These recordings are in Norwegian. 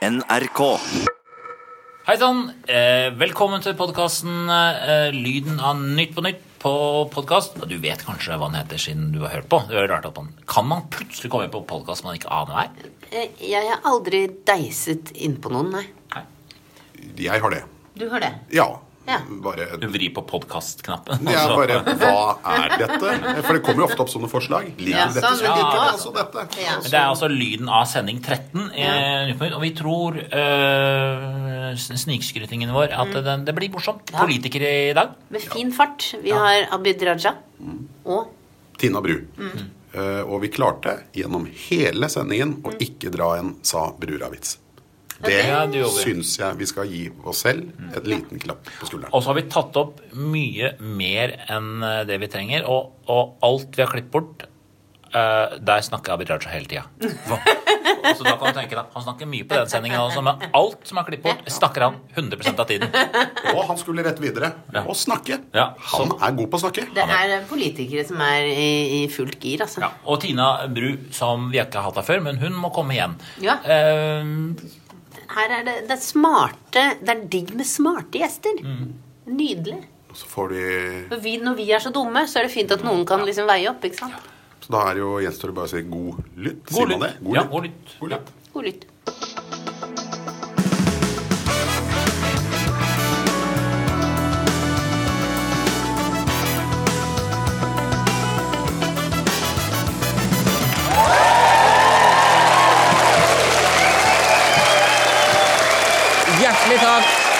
NRK. Hei sann! Eh, velkommen til podkasten eh, Lyden av Nytt på Nytt på podkast. Du vet kanskje hva den heter siden du har hørt på. Det er rart at man, Kan man plutselig komme på podkast man ikke aner hva er? Eh, Jeg har aldri deiset innpå noen, nei. Nei. Jeg har det. Du har det? Ja. Ja. Bare Du vrir på podkast-knappen. ja, altså. bare Hva er dette? For det kommer jo ofte opp sånne forslag. Ligger Ja, dette, så ja. det altså dette. Ja. Det er altså lyden av sending 13 i Nytt på Nytt, og vi tror øh, snikskrytingen vår at det, det blir morsomt. Ja. Politikere i dag. Med fin fart. Vi har Abid Raja og Tina Bru. Eh, og vi klarte gjennom hele sendingen å ikke dra en sa Brura-vits. Det Ja, syns jeg vi skal gi oss selv et liten klapp på skulderen. Og så har vi tatt opp mye mer enn øh, det vi trenger, og, og alt vi har klippet bort Uh, der snakker Abid Raja hele tida. Så da kan du tenke deg, Han snakker mye på den sendingen også, men alt som er klippet bort, snakker han 100% av tiden. Og han skulle rett videre og snakke. Ja, Han er god på å snakke. Det er politikere som er i, i fullt gir, altså. Ja, og Tina Bru, som vi ikke har hatt her før, men hun må komme igjen. Ja. Eh, Her er det, det er smarte Det er digg med smarte gjester. Nydelig. Så, får de, når vi, når vi er så dumme, så er det fint at noen kan liksom veie opp. ikke sant? så da er det jo gjenstår det bare å si god lytt. God lytt. Ja, god lytt. God lytt. God lytt.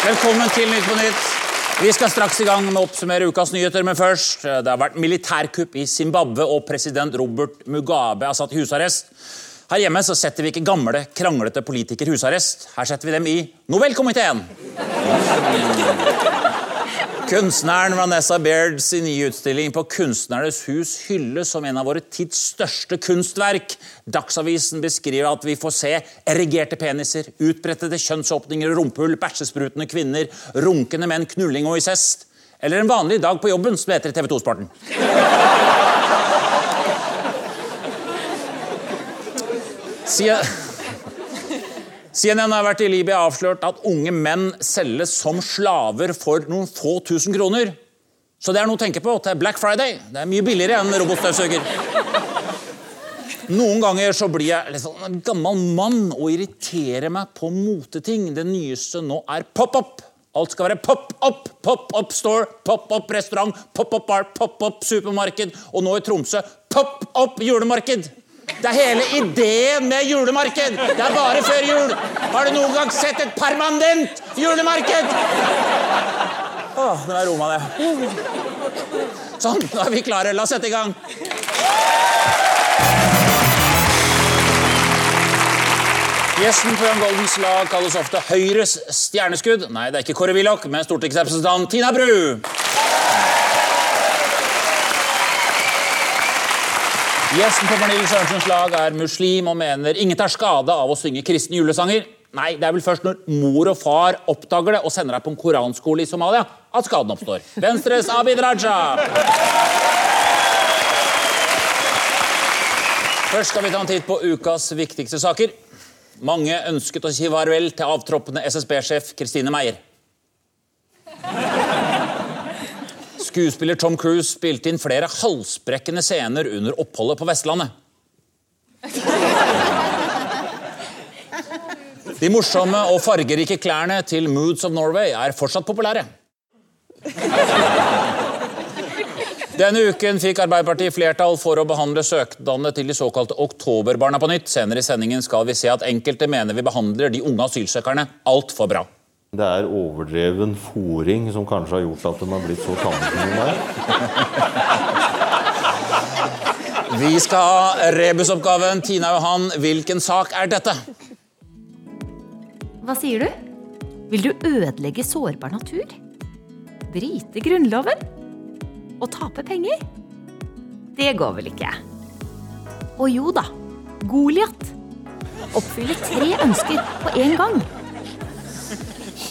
Velkommen til Nytt på Nytt. Vi skal straks i gang med å oppsummere ukas nyheter, men først Det har vært militærkupp i Zimbabwe, og president Robert Mugabe er satt i husarrest. Her hjemme så setter vi ikke gamle, kranglete politikere i husarrest. Her setter vi dem i Nobelkomiteen. Kunstneren Vanessa Baird sin nye utstilling på Kunstnernes hus hylles som en av våre tids største kunstverk. Dagsavisen beskriver at vi får se erigerte peniser, utbrettede kjønnsåpninger og rumpehull, bæsjesprutende kvinner, runkende menn, knulling og incest. Eller en vanlig dag på jobben, som heter TV 2-sporten. Siden... CNN har vært i Libya avslørt at unge menn selges som slaver for noen få tusen kroner. Så det er noe å tenke på til Black Friday. Det er mye billigere enn robotstøvsuger. Noen ganger så blir jeg sånn en gammel mann og irriterer meg på moteting. Det nyeste nå er pop-up. Alt skal være pop-up, pop-up store, pop-up restaurant, pop-up bar, pop-up supermarked, og nå i Tromsø pop-up julemarked. Det er hele ideen med julemarked. Det er bare før jul. Har du noen gang sett et permanent julemarked? Åh, nå har jeg roma det. Sånn, nå er vi klare. La oss sette i gang. Gjesten på Jan Goldens lag kalles ofte Høyres stjerneskudd. Nei, det er ikke Kåre Willoch, men stortingsrepresentant Tina Bru. Gjesten på Pernille Sørensens lag er muslim og mener ingen tar skade av å synge kristne julesanger. Nei, det er vel først når mor og far oppdager det og sender deg på en koranskole i Somalia, at skaden oppstår. Venstres Abid Raja. Først skal vi ta en titt på ukas viktigste saker. Mange ønsket å si farvel til avtroppende SSB-sjef Kristine Meyer. Skuespiller Tom Cruise spilte inn flere halsbrekkende scener under oppholdet på Vestlandet. De morsomme og fargerike klærne til Moods of Norway er fortsatt populære. Denne uken fikk Arbeiderpartiet flertall for å behandle søknadene til de såkalte oktoberbarna på nytt. Senere i sendingen skal vi se at enkelte mener vi behandler de unge asylsøkerne altfor bra. Det er overdreven fòring som kanskje har gjort at de har blitt så tamme som de er. Vi skal ha rebusoppgaven. Tina Johan, hvilken sak er dette? Hva sier du? Vil du ødelegge sårbar natur? Bryte Grunnloven? Og tape penger? Det går vel ikke? Og jo da, Goliat. Oppfyller tre ønsker på én gang.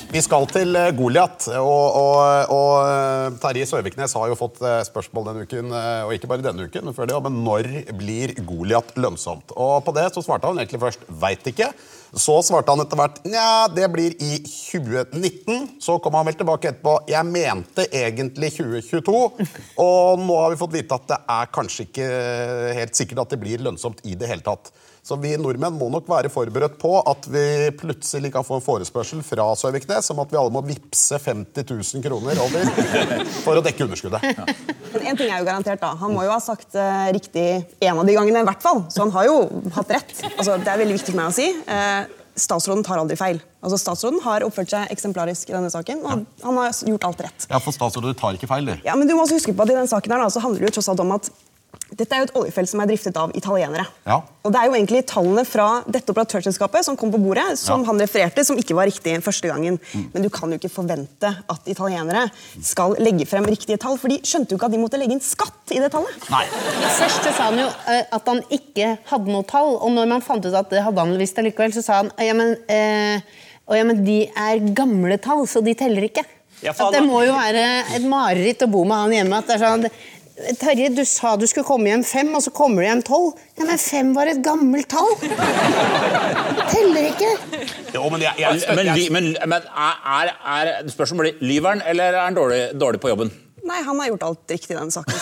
Vi skal til eh, Goliat, og, og, og eh, Terje Søviknes har jo fått eh, spørsmål denne uken, og ikke bare denne uken, før det, men når blir Goliat lønnsomt? Og på det så svarte han egentlig først veit ikke. Så svarte han etter hvert nja, det blir i 2019. Så kom han vel tilbake etterpå. Jeg mente egentlig 2022. Og nå har vi fått vite at det er kanskje ikke helt sikkert at det blir lønnsomt i det hele tatt. Så vi nordmenn må nok være forberedt på at vi plutselig kan få en forespørsel fra Søviknes om at vi alle må vippse 50 000 kroner over for å dekke underskuddet. Ja. en ting er jo garantert da. Han må jo ha sagt uh, riktig en av de gangene, i hvert fall. Så han har jo hatt rett. Altså, det er veldig viktig for meg å si. Uh, statsråden tar aldri feil. Altså, statsråden har oppført seg eksemplarisk i denne saken, og han har gjort alt rett. Ja, for statsrådet tar ikke feil, du. Ja, men du må også huske på at i denne saken her da, så handler det jo tross alt om at dette er jo et oljefelt som er driftet av italienere. Ja. Og det er jo egentlig tallene fra dette operatørselskapet som kom på bordet, som Ja. han refererte, som ikke var riktig første gangen. Men du kan jo ikke forvente at italienere skal legge frem riktige tall, for de skjønte jo ikke at de måtte legge inn skatt i det tallet. Nei. Først så sa han jo eh, at han ikke hadde noe tall, og når man fant ut at det hadde han visst allikevel, så sa han ja, men, eh, ja, men de er gamle tall, så de teller ikke. Ja, at det må jo være et mareritt å bo med han hjemme. at det er sånn Terje, du sa du skulle komme hjem fem, og så kommer du hjem tolv. Ja, men fem var et gammelt tall. Teller ikke. Jo, men jeg, jeg, Men, jeg, men, men er, er, spørsmålet lyver han, eller er han dårlig, dårlig på jobben? Nei, han har gjort alt riktig i den saken.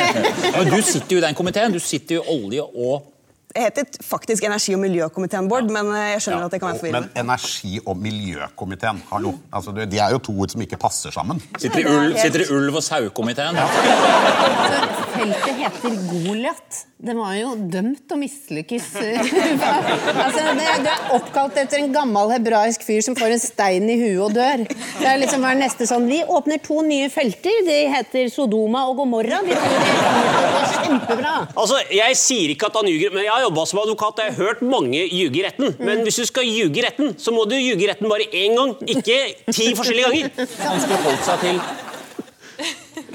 Men du sitter jo i den komiteen. Du sitter jo i olje- og Det heter faktisk energi- og miljøkomiteen, Bård, men eh, jeg skjønner at det kan være forvirrende. men energi- og miljøkomiteen, hallo. Altså, de er jo to ord som ikke passer sammen. Sitter i ulv, sitter i ulv- og sauekomiteen. Så feltet heter Goliat. Det var jo dømt å mislykkes. altså, det, det er oppkalt etter en gammel hebraisk fyr som får en stein i huet og dør. Det er liksom hver neste sånn Vi åpner to nye felter. De heter Sodoma og Gomorra. De tror det kommer til kjempebra. Altså, Jeg sier ikke at han ljuger, men jeg har jobba som advokat. Jeg har hørt mange ljuge i retten. Men hvis du skal ljuge i retten, så må du ljuge i retten bare én gang, ikke ti forskjellige ganger. Han skulle holdt seg til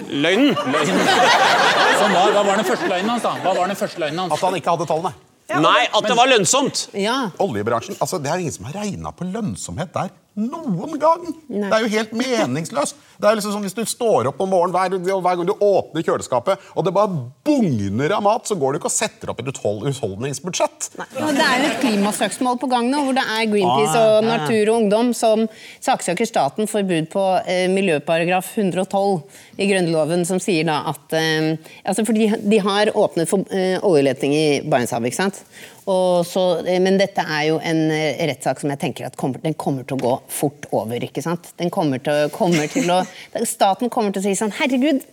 Løgnen. løgnen. var, Hva var den første løgnen hans? da? Hva var den første løgnen hans? At han ikke hadde tallene. Nei, at det var lønnsomt. Ja. Oljebransjen, altså Det er ingen som har regna på lønnsomhet der noen gang! Det er jo helt meningsløst. Det er liksom sånn Hvis du står opp om morgenen hver, hver gang du åpner kjøleskapet, og det bare bugner av mat, så går du ikke og setter opp et uthold- husholdningsbudsjett. Det er jo et klimasøksmål på gang nå, hvor det er Greenpeace og Natur og Ungdom som saksøker staten for brudd på eh, miljøparagraf 112 i Grunnloven, som sier da at eh, altså fordi de har åpnet for eh, oljeleting i Barentshavet, ikke sant? Og så, eh, men dette er jo en eh, rettssak som jeg tenker at kommer, den kommer til å gå fort over. ikke sant? Den kommer til, kommer til å, Staten kommer til å si sånn Herregud,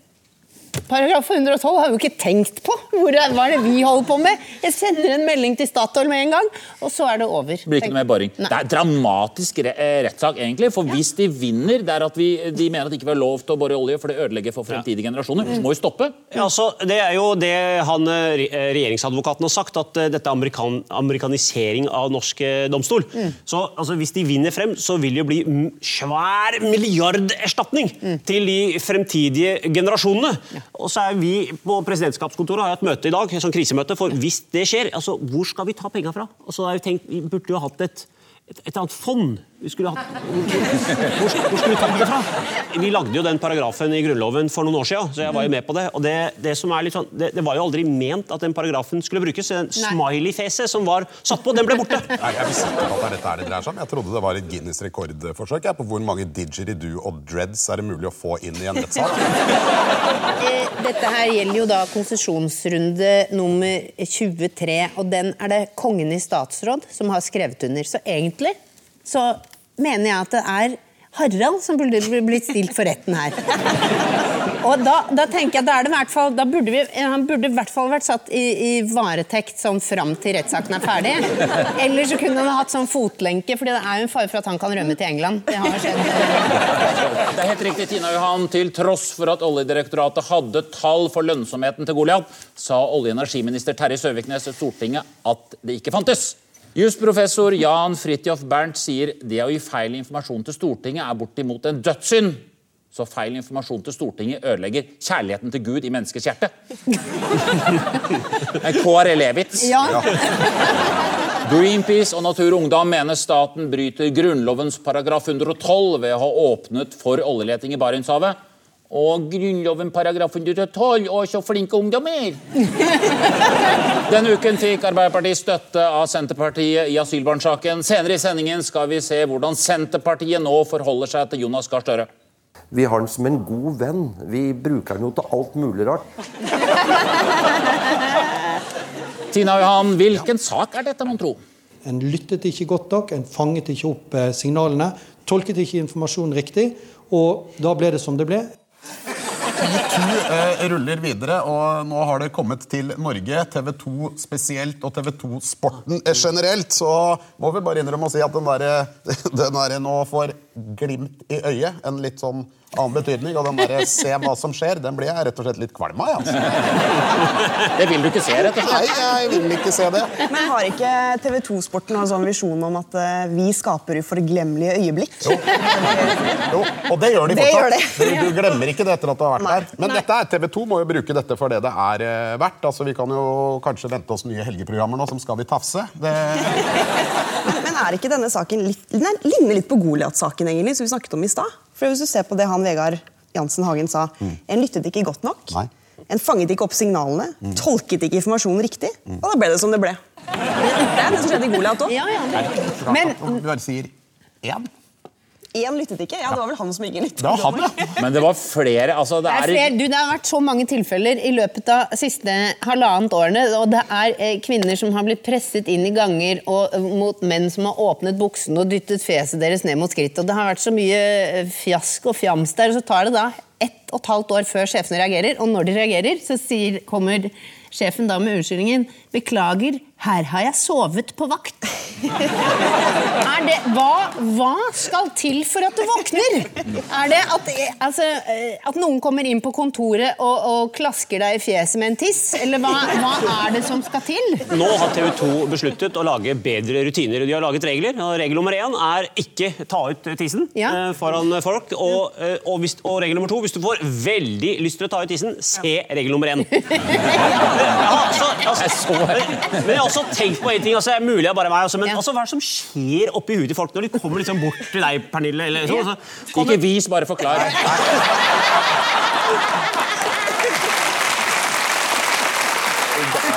Paragraf 112 har vi jo ikke tenkt på! Hvor er, hva er det vi holder på med? Jeg sender en melding til Statoil med en gang, og så er det over. Det blir ikke noe mer boring. Nei. Det er dramatisk re eh, rettssak, egentlig. For hvis de vinner, det er at vi, de mener at det ikke var lov til å bore olje, for det ødelegger for fremtidige generasjoner, så må vi stoppe. Ja, altså, det er jo det han, eh, eh, regjeringsadvokaten har sagt, at dette er amerikan amerikanisering av norsk domstol. domstol. Så altså, Hvis de vinner frem, så vil det jo bli svær milliarderstatning til de fremtidige generasjonene. Og så er vi på presidentskapskontoret har et møte i dag, et sånn krisemøte, for hvis det skjer, altså, hvor skal vi ta penga fra? Altså, vi tenkt, Vi burde jo hatt et et, et annet fond. Vi skulle hatt, hvor, hvor, skulle vi tatt det fra? Vi lagde jo den paragrafen i Grunnloven for noen år siden, så jeg var jo med på det. og Det, det, som er litt sånn, det, det var jo aldri ment at den paragrafen skulle brukes. Den smiley-fjeset som var satt på, den ble borte. Nei, jeg visste ikke at det er dette det dreier seg om. Jeg trodde det var et Guinness rekordforsøk jeg, på hvor mange didgeridoo og dreads er det mulig å få inn i en rettssak. Dette her gjelder jo da konsesjonsrunde nummer 23, og den er det Kongen i statsråd som har skrevet under. Så egentlig så mener jeg at det er Harald som burde blitt stilt for retten her. Og da, da tenker jeg, da er det hvert fall, da burde vi, Han burde i hvert fall vært satt i, i varetekt sånn fram til rettssaken er ferdig. Eller så kunne han hatt sånn fotlenke, fordi det er jo en fare for at han kan rømme til England. Det har skjedd. Det er helt riktig, Tina Johan. Til tross for at Oljedirektoratet hadde tall for lønnsomheten til Goliat, sa olje- og energiminister Terje Søviknes til Stortinget at det ikke fantes. Jusprofessor Jan Fridtjof Bernt sier det å gi feil informasjon til Stortinget er bortimot en dødssynd. Så feil informasjon til Stortinget ødelegger kjærligheten til Gud i menneskets hjerte. En KRL-vits. Ja. Greenpeace og Natur og Ungdom mener staten bryter Grunnlovens paragraf 112 ved å ha åpnet for oljeleting i Barentshavet. Og Grunnloven paragraf 112, og så flinke ungdommer! Denne uken fikk Arbeiderpartiet støtte av Senterpartiet i asylbarnsaken. Senere i sendingen skal vi se hvordan Senterpartiet nå forholder seg til Jonas Gahr Støre. Vi har den som en god venn. Vi bruker den jo til alt mulig rart. Tina Johan, hvilken sak er dette, mon tro? En lyttet ikke godt nok, en fanget ikke opp eh, signalene, tolket ikke informasjonen riktig, og da ble det som det ble. TV2 eh, ruller videre, og nå har det kommet til Norge. TV2 spesielt og TV2 Sporten eh, generelt. Så må vi bare innrømme å si at den der, den der nå får glimt i øyet. En litt sånn annen betydning. Og den der se hva som skjer, den blir jeg rett og slett litt kvalm av. Altså. Det vil du ikke se, rett og slett? Nei, jeg vil ikke se det. Men har ikke TV 2-sporten en sånn visjon om at eh, vi skaper uforglemmelige øyeblikk? Jo, og det gjør de Det gjør fortsatt. Du, du glemmer ikke det etter at du har vært der. Men dette er, TV 2 må jo bruke dette for det det er uh, verdt. Altså, vi kan jo kanskje vente oss nye helgeprogrammer nå som Skal vi tafse. Det, Men er ikke denne saken litt, den er- ligner litt på Goliat-saken, egentlig, som vi snakket om i stad? For hvis du ser på det han Vegard Jansen Hagen sa, en lyttet ikke godt nok. Nei. En fanget ikke opp signalene, tolket ikke informasjonen riktig, og da ble det som det ble. Det er det som skjedde i Goliat òg. Ja, ja, det. men, Du bare sier én. Én lyttet ikke. Ja, det var vel han som ikke lyttet. Det var han, ja. Men det var flere. altså det Det er, er... flere, du, det har vært så mange tilfeller i løpet av siste halvannet årene. og Det er eh, kvinner som har blitt presset inn i ganger og, eh, mot menn som har åpnet buksene og dyttet fjeset deres ned mot skrittet. og Det har vært så mye eh, fjask og fjams der. og Så tar det da ett og et halvt år før sjefene reagerer. Og når de reagerer, så sier, kommer sjefen da med unnskyldningen 'Beklager, her har jeg sovet på vakt'. Det, hva, hva skal til for at du våkner? Er det at, altså, eh, at noen kommer inn på kontoret og, og klasker deg i fjeset med en tiss? Eller hva, hva er det som skal til? Nå har TV 2 besluttet å lage bedre rutiner. De har laget regler. og Regel nummer én er ikke ta ut tissen Ja. eh, foran folk. Og, eh, og, hvis, og regel nummer to hvis du får veldig lyst til å ta ut tissen, se regel nummer én. Ja, altså, altså, men også tenkt på en ting. Altså, det er mulig jeg bare meg, altså, men altså, hva er det som skjer oppi huet til folk når de kommer liksom bort til deg, Pernille? Eller, så, altså, Ikke vis, bare forklar. Det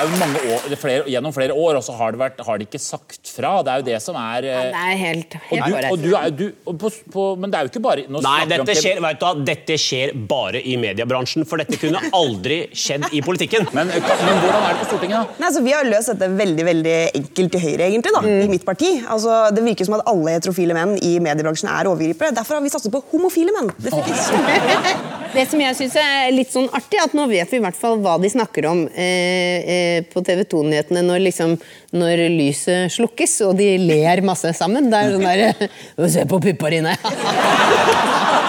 er jo mange år, det er flere, Gjennom flere år og så har det, har de ikke sagt fra. Det er jo det som er eh, Det er helt, og du, og du er, du, på, på, Men det er jo ikke bare nå Nei, dette skjer, du, dette skjer bare i mediebransjen, for dette kunne aldri skjedd i politikken. Men, men hvordan er det på Stortinget, da? Nei, altså, vi har løst dette veldig veldig enkelt til Høyre, egentlig, da, i mitt parti. Altså, det virker som at alle heterofile menn i mediebransjen er overgripere. Derfor har vi satset på homofile menn. Det. Det som jeg synes er litt sånn artig, at nå vet vi i hvert fall hva de snakker om eh, eh, på TV 2-nyhetene når, liksom, når lyset slukkes og de ler masse sammen. Det er sånn der Se på puppa dine!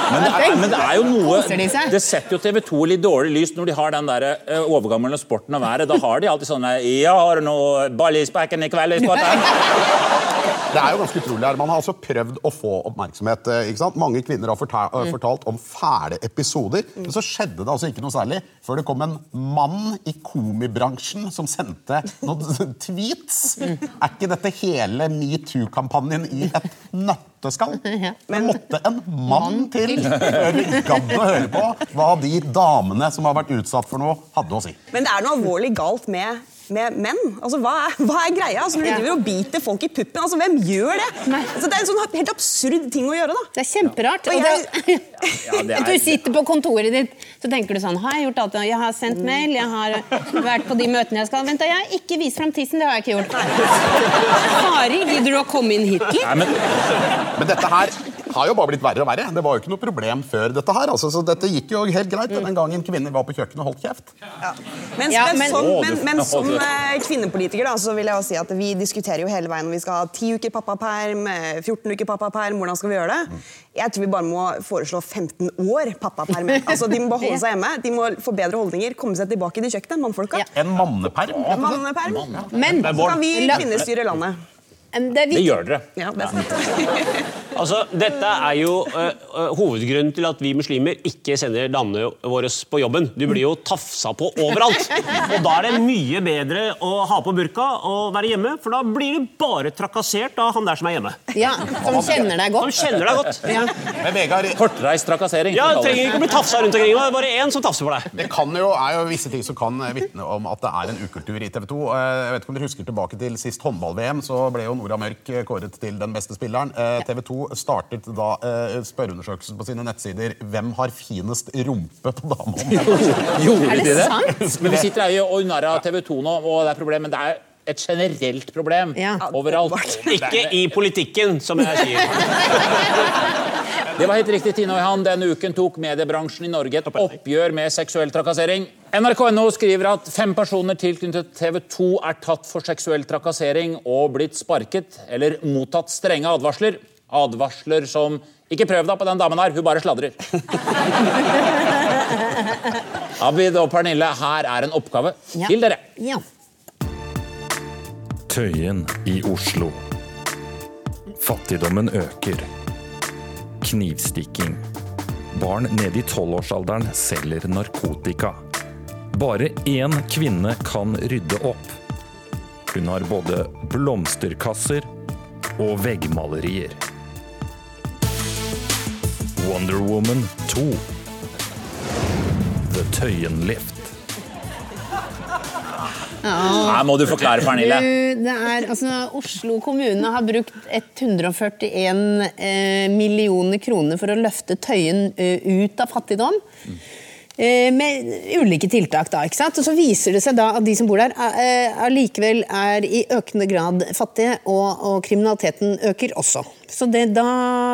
Men det, er, men det er jo noe? Det setter jo TV 2 litt dårlig lys når de har den der eh, overgangen mellom sporten og været. Da har de alltid sånne Ja, har du noe ball i spekken i kveld i sporten? Det er jo ganske utrolig her. Man har altså prøvd å få oppmerksomhet. eh, ikke sant? Mange kvinner har fortalt, Mm. om fæle episoder. Men så skjedde det altså ikke noe særlig før det kom en mann i komibransjen som sendte noen tweets. Mm. Er ikke dette hele metoo-kampanjen i et nøtteskall? Men måtte en mann til før vi gadd å høre på hva de damene som har vært utsatt for noe, hadde å si. Men det er noe alvorlig galt med, med menn. Altså, hva, er, hva er greia? Altså, når du Ja. driver og biter folk i puppen, altså, hvem gjør det? Altså, det er en sånn helt absurd ting å gjøre. da. Det er kjemperart. Og Og jeg- Ja, det er- Du sitter på kontoret ditt så tenker du sånn Har jeg gjort alt? Jeg har sendt mail, jeg har vært på de møtene jeg skal. Vent, da, jeg har ikke vist fram tissen. Det har jeg ikke gjort. Kari, gidder du å komme inn hit? Nei, men Men dette her har jo bare blitt verre og verre. Det var jo ikke noe problem før dette her. Altså, så dette gikk jo helt greit den gangen kvinner var på kjøkkenet og holdt kjeft. Men, Ja, men, men- som, men, men som du- eh, kvinnepolitiker da, så vil jeg også si at vi diskuterer jo hele veien om vi skal ha 10 uker pappaperm, eh, 14 uker pappaperm, hvordan skal vi gjøre det? Jeg tror vi bare må foreslå 15 år pappaperm. Altså, de må bare holde seg hjemme, de må få bedre holdninger, komme seg tilbake til kjøkkenet, mannfolka. Ja. En manneperm. En Manneperm. Men Så kan vi kvinnestyre kvinner styre landet. det det gjør dere. Ja, det er sant. Altså, dette er jo øh, hovedgrunnen til at vi muslimer ikke sender damene våre på jobben. Du blir jo tafsa på overalt. Og da er det mye bedre å ha på burka og være hjemme, for da blir du bare trakassert av han der som er hjemme. Ja, Som kjenner deg godt. Som kjenner deg godt. Ja. Men Vegard, Kortreist trakassering. Ja, du det trenger ikke å bli tafsa rundt omkring. Det er bare én som tafser på deg. Det kan jo, er jo visse ting som kan vitne om at det er en ukultur i TV 2. Jeg vet ikke om dere husker tilbake til sist håndball-VM, så ble jo Nora Mørk kåret til den beste spilleren. TV 2 startet da eh, spørreundersøkelsen på sine nettsider 'Hvem har finest rumpe på damene? Gjorde Er det de det? sant? Men vi sitter her jo og narrer TV 2 nå, og det er problem, men det er et generelt problem Ja. overalt. Ikke i politikken, som jeg sier. Det var helt riktig, Tine og Johan. Denne uken tok mediebransjen i Norge et oppgjør med seksuell trakassering. NRK.no skriver at fem personer tilknyttet TV 2 er tatt for seksuell trakassering og blitt sparket eller mottatt strenge advarsler. Advarsler som Ikke prøv deg på den damen her, hun bare sladrer. Abid og Pernille, her er en oppgave Ja. til dere. Ja. Tøyen i Oslo. Fattigdommen øker. Knivstikking. Barn ned i tolvårsalderen selger narkotika. Bare én kvinne kan rydde opp. Hun har både blomsterkasser og veggmalerier. Wonder Woman 2. The Tøyen Lift. Her må du forklare, Pernille. Det er, altså, Oslo kommune har brukt 141 eh, millioner kroner for å løfte Tøyen eh, ut av fattigdom. Eh, med ulike tiltak. da, ikke sant? Og Så viser det seg da at de som bor der, eh, allikevel er i økende grad fattige, og, og kriminaliteten øker også. Så det, da,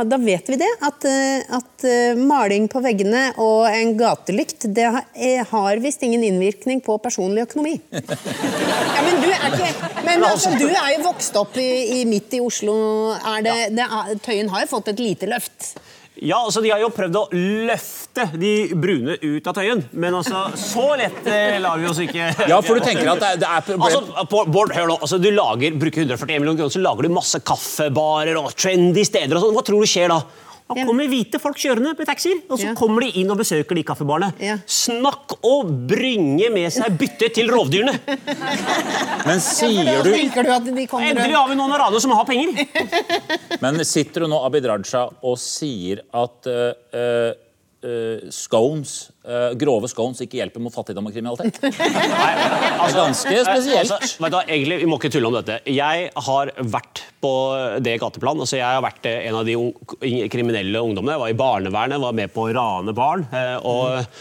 da vet vi det, at, eh, at eh, maling på veggene og en gatelykt det har, eh, har visst ingen innvirkning på personlig økonomi. Ja, men du er, ikke, men altså, du er jo vokst opp i, i midt i Oslo. Er det, det Tøyen har jo fått et lite løft. Ja, altså De har jo prøvd å løfte de brune ut av Tøyen, men altså, så lett eh, lar vi oss ikke Ja, for du tenker at det er, det er Altså, Bård, hør nå. Altså, du lager, bruker 141 millioner kroner, så lager du masse kaffebarer og trendy steder. og sånn. Hva tror du skjer da? Da kommer hvite folk kjørende med taxier, og så Ja. kommer de inn og besøker de kaffebarene. Ja. Snakk å bringe med seg bytte til rovdyrene! Men sier du Tenker du at de Endelig har vi noen araner som har penger! Men sitter du nå, Abid Raja, og sier at uh, eh, eh, scones, eh, grove scones ikke hjelper mot fattigdom og kriminalitet? Nei, altså, ganske spesielt. Altså, du, egentlig, vi må ikke tulle om dette. Jeg har vært på det gateplan. Altså, jeg har vært eh, en av de kriminelle ungdommene. Jeg var i barnevernet, var med på å rane barn. eh, og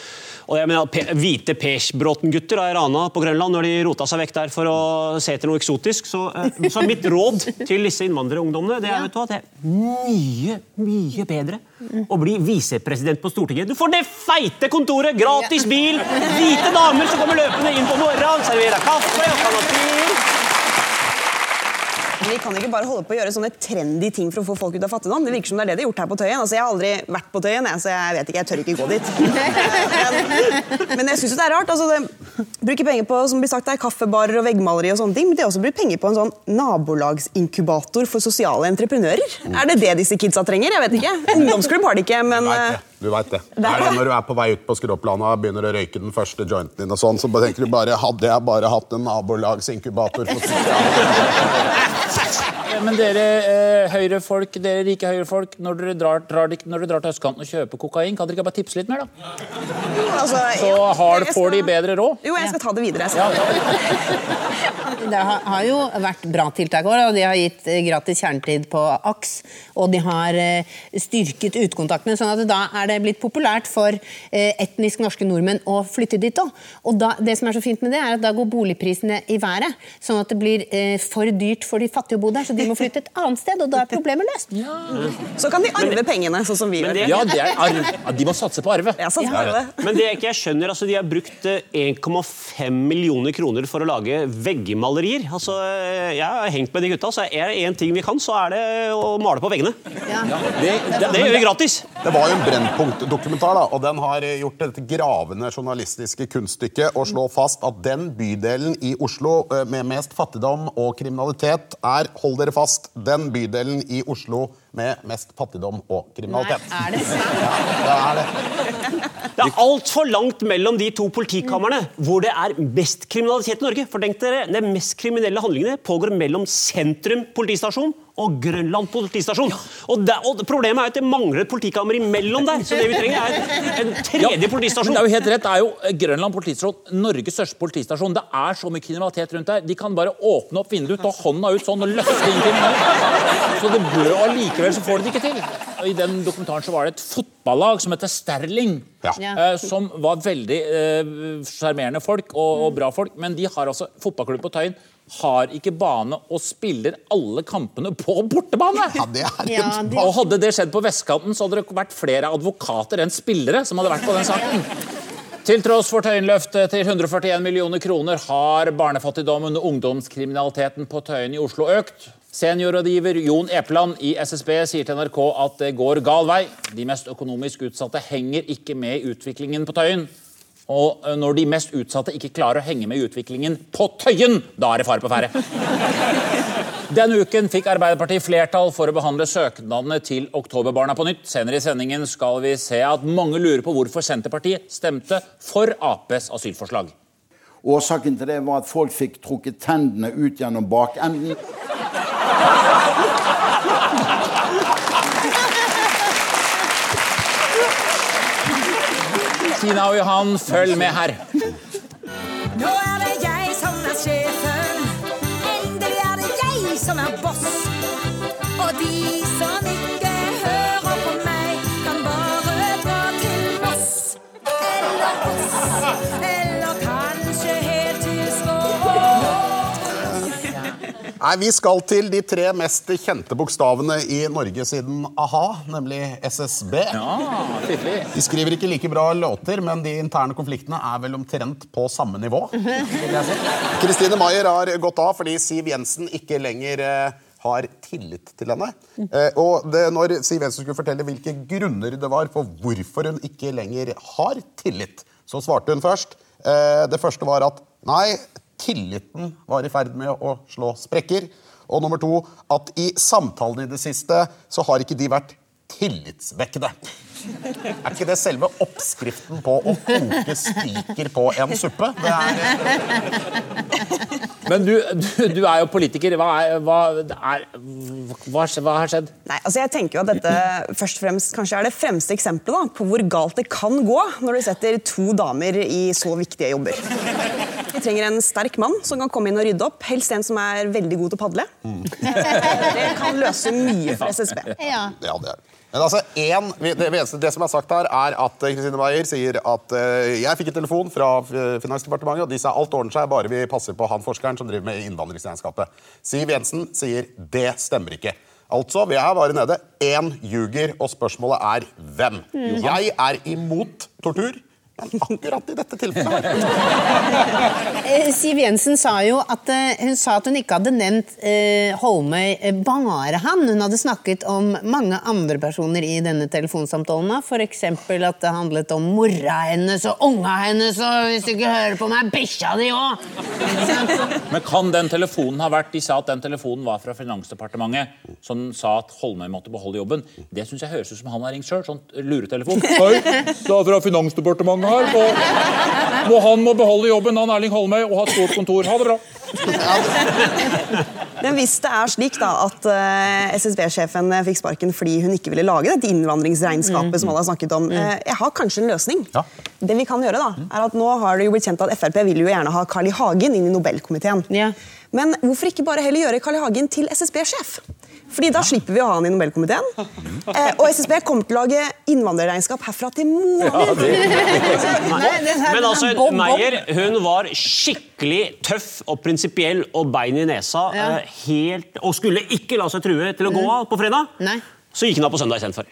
og jeg mener, Hvite Persbråten-gutter har rana på Grønland når de rota seg vekk der for å se etter noe eksotisk. Så, så mitt råd til disse innvandrerungdommene det er, vet du, at det er mye, mye bedre å bli visepresident på Stortinget. Du får det feite kontoret, gratis bil, hvite damer som kommer løpende inn på morgenen, serverer kaffe og kan ha bil. Men Vi kan ikke bare holde på å gjøre sånne trendy ting for å få folk ut av fattigdom. Det virker som det er det de har gjort her på Tøyen. Altså, jeg har aldri vært på Tøyen, jeg, så jeg vet ikke, jeg tør ikke gå dit. Men, men jeg syns det er rart. Altså, det, bruker penger på som blir sagt her, kaffebarer og veggmaleri og sånne ting. Men de er også brukt penger på en sånn nabolagsinkubator for sosiale entreprenører. Er det det disse kidsa trenger? Jeg vet ikke. Ungdomsklubb har de ikke, men Nei, eh. Du veit det. Det er det når du er på vei ut på skråplana og begynner å røyke den første jointen din, og sånn, så bare tenker du bare Hadde jeg bare hatt en nabolagsinkubator Men dere eh, høyrefolk, dere rike høyrefolk, når dere drar, drar, når dere drar til østkanten og kjøper kokain, kan dere ikke bare tipse litt mer, da? altså, Så har, jeg får de bedre råd? Jo, jeg skal ta det videre. Jeg Ja, skal. Det har, har jo vært bra tiltak også, og De har gitt eh, gratis kjernetid på AKS, og de har eh, styrket utekontaktene. sånn at Da er det blitt populært for eh, etnisk norske nordmenn å flytte dit òg. Og da, det som er så fint med det, er at da går boligprisene i været. Sånn at det blir for dyrt for de fattige å bo der, så de må flytte et annet sted. Og da er problemet løst. Så kan de arve pengene, sånn som vi gjør. ja er. Ja, De må satse på arve. Ja, på det. Men det jeg ikke skjønner, altså de har brukt eh, 1,5 millioner kroner for å lage veggmalerier. Altså, eh, jeg har hengt med de gutta, så er det én ting vi kan, så er det å male på veggene. Ja, Det, det, det gjør vi gratis. Det var jo en Brennpunkt-dokumentar, da, og den har gjort dette gravende journalistiske kunststykket å slå fast at den bydelen i Oslo eh, med mest fattigdom og kriminalitet er, hold dere fast, den bydelen i Oslo med mest fattigdom og kriminalitet. Nei, er det sant? Ja, det er det. Det er altfor langt mellom de to politikamrene hvor det er mest kriminalitet i Norge. For tenk dere, De mest kriminelle handlingene pågår mellom sentrum politistasjon og Grønland politistasjon. Og, der, og Problemet er at det mangler et politikammer imellom der. Så det vi trenger, er en, tredje politistasjon. det er jo helt rett. Det er jo eh, Grønland politistasjon, Norges største politistasjon. Det er så mye kriminalitet rundt der. De kan bare åpne opp vinduet, ta hånda ut sånn og løfte inn kriminelle. Så det bør, jo Allikevel så får de det ikke til. I den dokumentaren så var det et fotballag som heter Sterling. Ja. eh, som var veldig eh, folk og, og bra folk. Men de har altså fotballklubb på Tøyen har ikke bane og spiller alle kampene på bortebane. Ja, det er Ja, det- Og hadde det skjedd på vestkanten, så hadde det vært flere advokater enn spillere som hadde vært på den saken. Til tross for Tøyenløftet til 141 millioner kroner har barnefattigdommen og ungdomskriminaliteten på Tøyen i Oslo økt. Seniorrådgiver Jon Epeland i SSB sier til NRK at det går gal vei. De mest økonomisk utsatte henger ikke med i utviklingen på Tøyen. Og eh, når de mest utsatte ikke klarer å henge med i utviklingen på Tøyen, da er det fare på ferde. Denne uken fikk Arbeiderpartiet flertall for å behandle søknadene til Oktoberbarna på nytt. Senere i sendingen skal vi se at mange lurer på hvorfor Senterpartiet stemte for Aps asylforslag. Årsaken til det var at folk fikk trukket tennene ut gjennom bakenden. Tina og Johan, følg med her. Nå er det jeg som er sjefen. Endelig er det jeg som er boss. Nei, Vi skal til de tre mest kjente bokstavene i Norge siden a-ha, nemlig SSB. Ja, fiffig. De skriver ikke like bra låter, men de interne konfliktene er vel omtrent på samme nivå. Kristine Maier har gått av fordi Siv Jensen ikke lenger eh, har tillit til henne. Eh, og det, når Siv Jensen skulle fortelle hvilke grunner det var for hvorfor hun ikke lenger har tillit, så svarte hun først. Eh, det første var at nei, tilliten var i ferd med å slå sprekker. Og nummer to at i samtalene i det siste så har ikke de vært tillitsvekkende. Er ikke det selve oppskriften på å koke spiker på en suppe? Det er, Men du, du, du er jo politiker. Hva, er, hva, er, hva, hva har skjedd? Nei, altså jeg tenker jo at dette først og fremst kanskje er det fremste eksempelet da, på hvor galt det kan gå når du setter to damer i så viktige jobber. Vi trenger en sterk mann som kan komme inn og rydde opp. Helst en som er veldig god til å padle. Det kan løse mye for SSB. Ja. ja, det er det. Men altså, en, det, eneste- det som er sagt her, er at eh, Kristine Meyer sier at uh, jeg fikk en telefon fra eh, Finansdepartementet, og de sa alt ordner seg, bare vi passer på han forskeren som driver med innvandringsregnskapet. Siv Jensen sier det stemmer ikke. Altså, vi er bare nede. Én ljuger, og spørsmålet er hvem. Jeg er imot tortur, men akkurat i dette tilfellet her Siv Jensen sa jo at eh, hun sa at hun ikke hadde nevnt eh, Holmøy eh, bare han. Hun hadde snakket om mange andre personer i denne telefonsamtalen. F.eks. at det handlet om mora hennes og unga hennes, og hvis du ikke hører på meg, bikkja di òg! Men kan den telefonen ha vært De sa at den telefonen var fra Finansdepartementet, som sa at Holmøy måtte beholde jobben. Det syns jeg høres ut som han har ringt sjøl. Sånn luretelefon. Hei, det er fra Finansdepartementet her. Og, og han må beholde jobben, han Erling Holmøy, og ha et stort kontor. Ha det bra. Men hvis det er slik da at eh, SSB-sjefen fikk sparken fordi hun ikke ville lage dette innvandringsregnskapet som alle har snakket om, eh, jeg har kanskje en løsning. Det vi kan gjøre da, er at Nå har det jo blitt kjent at Frp vil jo gjerne ha Carl I. Hagen inn i Nobelkomiteen. Men hvorfor ikke bare heller gjøre Carl I. Hagen til SSB-sjef? Fordi Da slipper vi å ha han i Nobelkomiteen. Eh, og SSB kommer til å lage innvandrerregnskap herfra til månen. Men altså, Meyer hun var skikkelig tøff og prinsipiell og bein i nesa. Ja. eh, helt, Og skulle ikke la seg true til å gå av på fredag. Så gikk hun av på søndag istedenfor.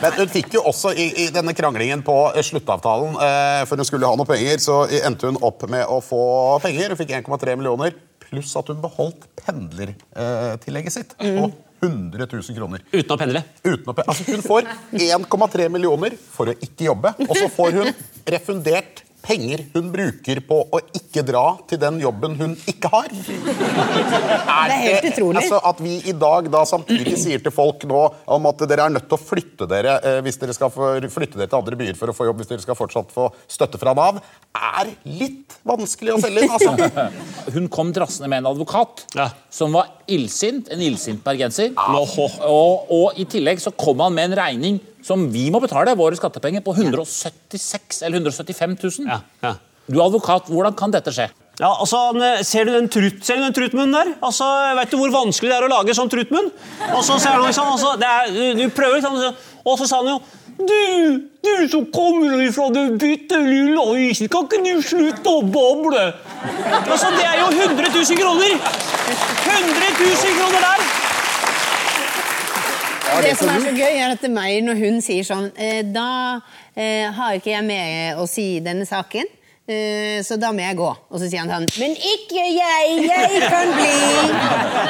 Men hun fikk jo også i, i denne kranglingen på eh, sluttavtalen, eh, for hun skulle ha noe penger, så endte hun opp med å få penger. Hun fikk 1,3 millioner, pluss at hun beholdt pendlertillegget sitt på 100 000 kroner. Uten å pendle. Uten å pendle. altså, hun får 1,3 millioner for å ikke jobbe, og så får hun refundert penger hun bruker på å ikke dra til den jobben hun ikke har. Er Det er helt utrolig. Altså, at vi i dag da samtidig sier til folk nå om at dere er nødt til å flytte dere eh, hvis dere skal flytte dere til andre byer for å få jobb hvis dere skal fortsatt få støtte fra Nav, er litt vanskelig å selge inn. Altså. Hun kom drassende med en advokat som var illsint, en illsint bergenser. Og, og i tillegg så kom han med en regning som vi må betale, våre skattepenger, på 176 eller 175 000. Du er advokat, hvordan kan dette skje? Ja, altså, eh, Ser du den, trut, ser du den trutmunnen der? Altså, vet du hvor vanskelig det er å lage sånn trutmunn? Og så ser han liksom, altså, det er, du, du prøver liksom, Og så sa han jo Du, du som kommer fra det bitte lille isen, kan ikke du slutte å bable? Altså, Det er jo 100 000 kroner! 100 000 kroner der! Det som er så gøy, er at det er meg når hun sier sånn eh, Da eh, har ikke jeg med å si i denne saken, så da må jeg gå. Og så sier han sånn Men ikke jeg! Jeg kan bli!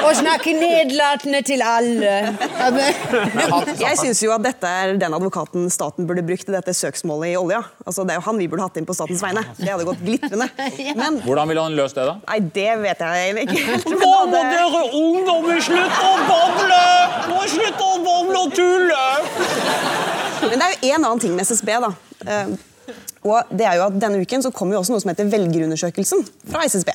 Og snakke nedlatende til alle. Jeg syns jo at dette er den advokaten staten burde brukt til dette søksmålet i olja. Altså, det er jo han vi burde hatt inn på statens vegne. Det hadde gått glitrende. Men Hvordan ville han løst det, da? nei, det vet jeg ikke. helt. Nå må dere ungdommer slutte å bable! Må slutte å bable og tulle! Men det er jo en annen ting med SSB, da. Og det er jo at Denne uken så kommer jo også noe som heter Velgerundersøkelsen fra SSB.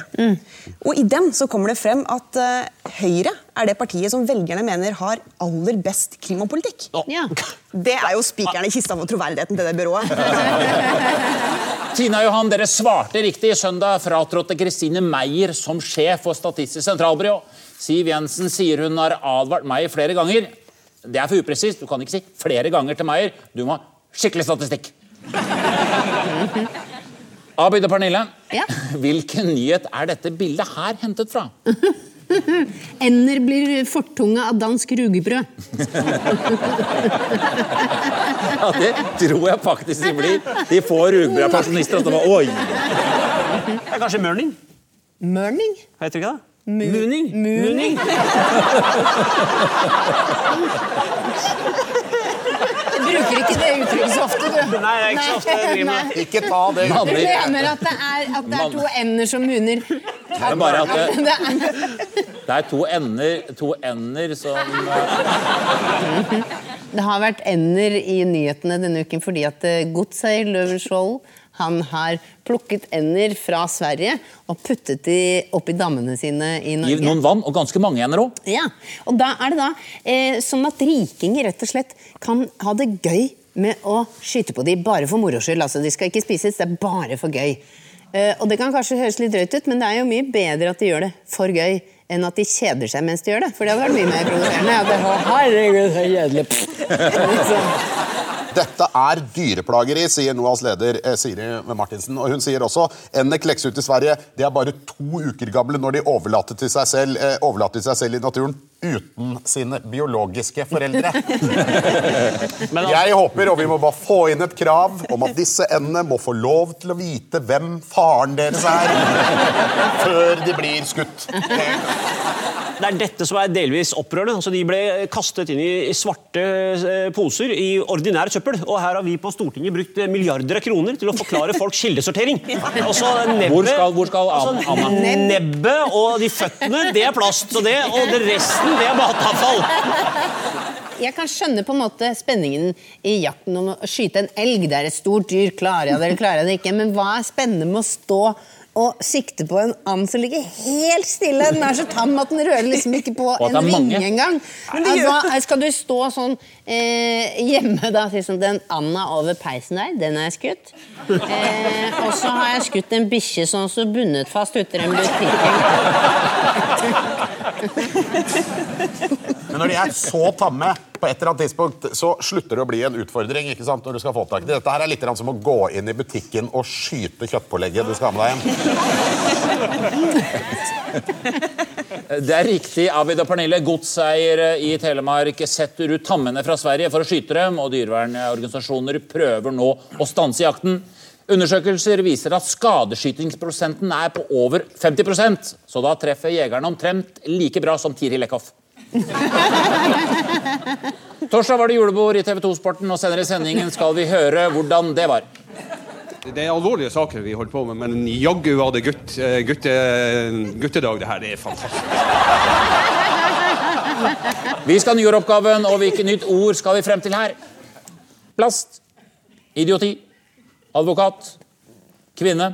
Og I den så kommer det frem at uh, Høyre er det partiet som velgerne mener har aller best klimapolitikk. Det er jo spikeren i kista for troverdigheten til det byrået. Tina Johan, dere svarte riktig. Søndag fratrådte Kristine Meyer som sjef for Statistisk sentralbyrå. Siv Jensen sier hun har advart Meyer flere ganger. Det er for upresist. Du kan ikke si flere ganger til Meyer. Du må ha skikkelig statistikk. Abid og Pernille, hvilken nyhet er dette bildet her hentet fra? Ender blir fortunga av dansk rugebrød. Ja, det tror jeg faktisk de blir. De får rugbrødpensjonister. Oi! Det er kanskje Mørning? Mørning? Heter det ikke det? Mooning. Muning? Bruker ikke det uttrykket så ofte, du. Nei, det er ikke så ofte jeg driver med. Nei. Ikke ta det. Du mener at det er, at det er to ender som munner? Det er bare at det, Det er- to ender, to ender som Det har vært ender i nyhetene denne uken fordi at eh, Godseier Løvenskiold han har plukket ender fra Sverige og puttet de oppi dammene sine i Norge. Norge. noen vann, og ganske mange ender òg. Ja, og da er det da eh, sånn at rikinger rett og slett kan ha det gøy med å skyte på de bare for moro skyld. Altså, de skal ikke spises, det er bare for gøy. Eh, og det kan kanskje høres litt drøyt ut, men det er jo mye bedre at de gjør det for gøy enn at de kjeder seg mens de gjør det. For det hadde vært mye mer provoserende. At det, «Å, herregud, så kjedelig. Dette er dyreplageri, sier NOAS leder eh, Siri Martinsen. Og hun sier også ender klekses ut i Sverige. De er bare to uker gamle når de overlater til seg selv, eh, overlater til seg selv i naturen uten sine biologiske foreldre. Jeg håper, og vi må bare få inn et krav om at disse endene må få lov til å vite hvem faren deres er, før de blir skutt. Det er dette som er delvis opprørende. Altså, de ble kastet inn i svarte eh, poser i ordinær søppel. Og her har vi på Stortinget brukt eh, milliarder av kroner til å forklare folk kildesortering. Altså, nebbe, Hvor skal- hvor skal altså, Nebbet og de føttene, det er plast. Og, det, og det resten, det er matavfall. Jeg kan skjønne på en måte spenningen i jakten om å skyte en elg. Det er et stort dyr. Klarer jeg det, eller klarer jeg det ikke? Men hva er spennende med å stå og sikte på en and som ligger helt stille? Den er så tam at den rører liksom ikke på en er vinge engang. Altså, skal du stå sånn eh, hjemme da, si sånn, Den anda over peisen der, den har jeg skutt. Eh, og så har jeg skutt en bikkje sånn som bundet fast ute i den butikken. Men når de er så tamme, på et eller annet tidspunkt, så slutter det å bli en utfordring. ikke sant, når du skal få tak i. Dette her er litt som å gå inn i butikken og skyte kjøttpålegget du skal ha med deg hjem. Det er riktig, Abid og Pernille. Godseiere i Telemark setter ut tammene fra Sverige for å skyte dem, og dyrevernorganisasjoner prøver nå å stanse jakten. Undersøkelser viser at skadeskytingsprosenten er på over 50% så da treffer jegerne omtrent like bra som Tiril Eckhoff. Torsdag var det julebord i TV 2-sporten, og senere i sendingen skal vi høre hvordan det var. Det er alvorlige saker vi holder på med, men jaggu var det gutt, eh, gutte, guttedag. Det her det er fantastisk. Vi skal ha nyåroppgaven, og hvilket nytt ord skal vi frem til her? Plast. Idioti. Advokat. Kvinne.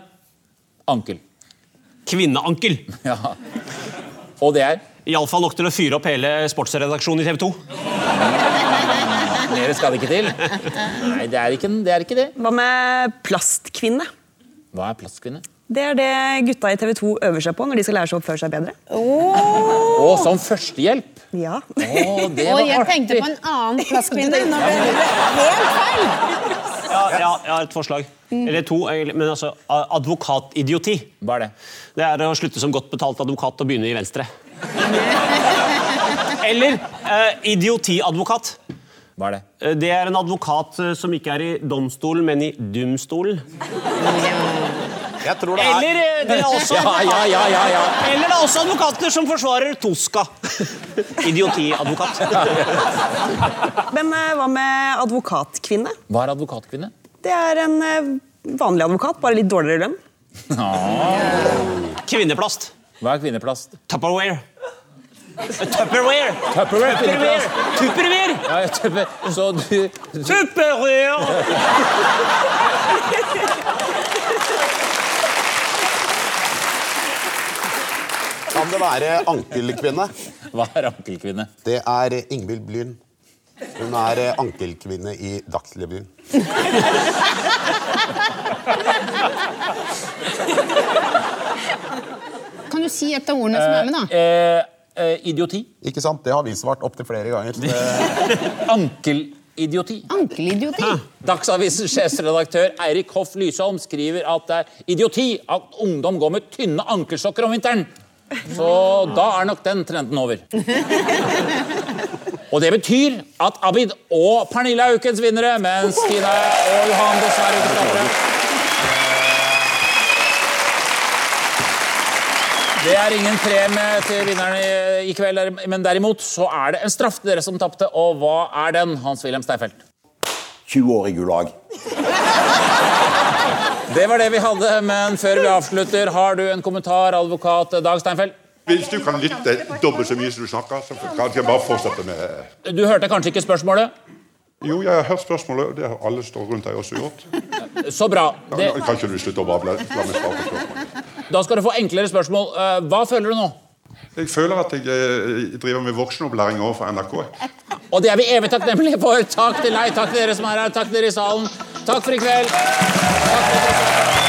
Ankel. Kvinneankel. Ja. Og det er? Iallfall nok til å fyre opp hele sportsredaksjonen i TV 2. Mer skal det ikke til. Nei, det er ikke det. Er ikke det. Hva med plastkvinne? Hva er plastkvinne? Det er det gutta i TV 2 øver seg på når de skal lære seg å oppføre seg bedre. Og som førstehjelp. Ja. Oh, det Og jeg artig. tenkte på en annen plasskvinne. Nå ble det helt feil! Ja, ja, jeg har et forslag. Eller to. Men altså, advokatidioti. Hva er det? Det er å slutte som godt betalt advokat og begynne i Venstre. Eller eh, idiotiadvokat. Hva er det? Eh, Det er en advokat eh, som ikke er i domstolen, men i dumstolen. Jeg tror det Eller eh, det er også Ja, ja, ja, ja, ja. Eller det er også advokater som forsvarer Toska. Idiotiadvokat. Men eh, hva med advokatkvinne? Hva er advokatkvinne? Det er en eh, vanlig advokat, bare litt dårligere lønn. Kvinneplast. Hva er kvinneplast? Tupperware. Tupperware. Tupperware, kvinneplast. Tupperware. Ja, tupper. Så du Tupperware. Kan det være ankelkvinne? Hva er ankelkvinne? Det er Ingvild Blyn. Hun er eh, ankelkvinne i Dagsrevyen. Kan du si et av ordene som er med, da? Eh, eh, idioti. Ikke sant? Det har vi svart opptil flere ganger. Ankelidioti. Ankelidioti. Dagsavisens sjefsredaktør Eirik Hoff Lysholm skriver at det er idioti at ungdom går med tynne ankelsokker om vinteren. Så da er nok den trenden over. Og det betyr at Abid og Pernille er ukens vinnere, mens Tina og Johan dessverre ikke starter. Det er ingen premie til vinnerne i- i kveld, men derimot så er det en straff til dere som tapte. Og hva er den, Hans-Wilhelm Steifeld? 20 år i Gulag. Det var det vi hadde, men før vi avslutter, har du en kommentar, advokat Dag Steinfeld? Hvis du kan lytte dobbelt så mye som du snakker, så kan jeg bare fortsette med Du hørte kanskje ikke spørsmålet? Jo, jeg har hørt spørsmålet, og det har alle stått rundt deg også gjort. Så bra. Det, Kan ikke du slutte å bable? La meg svare på spørsmålet. da skal du få enklere spørsmål. Eh, Hva føler du nå? Jeg føler at jeg eh, driver med voksenopplæring overfor NRK. Og det er vi evig takknemlige for. Takk til deg, takk til dere som er her, takk til dere i salen. Takk for i kveld. Takk for i kveld.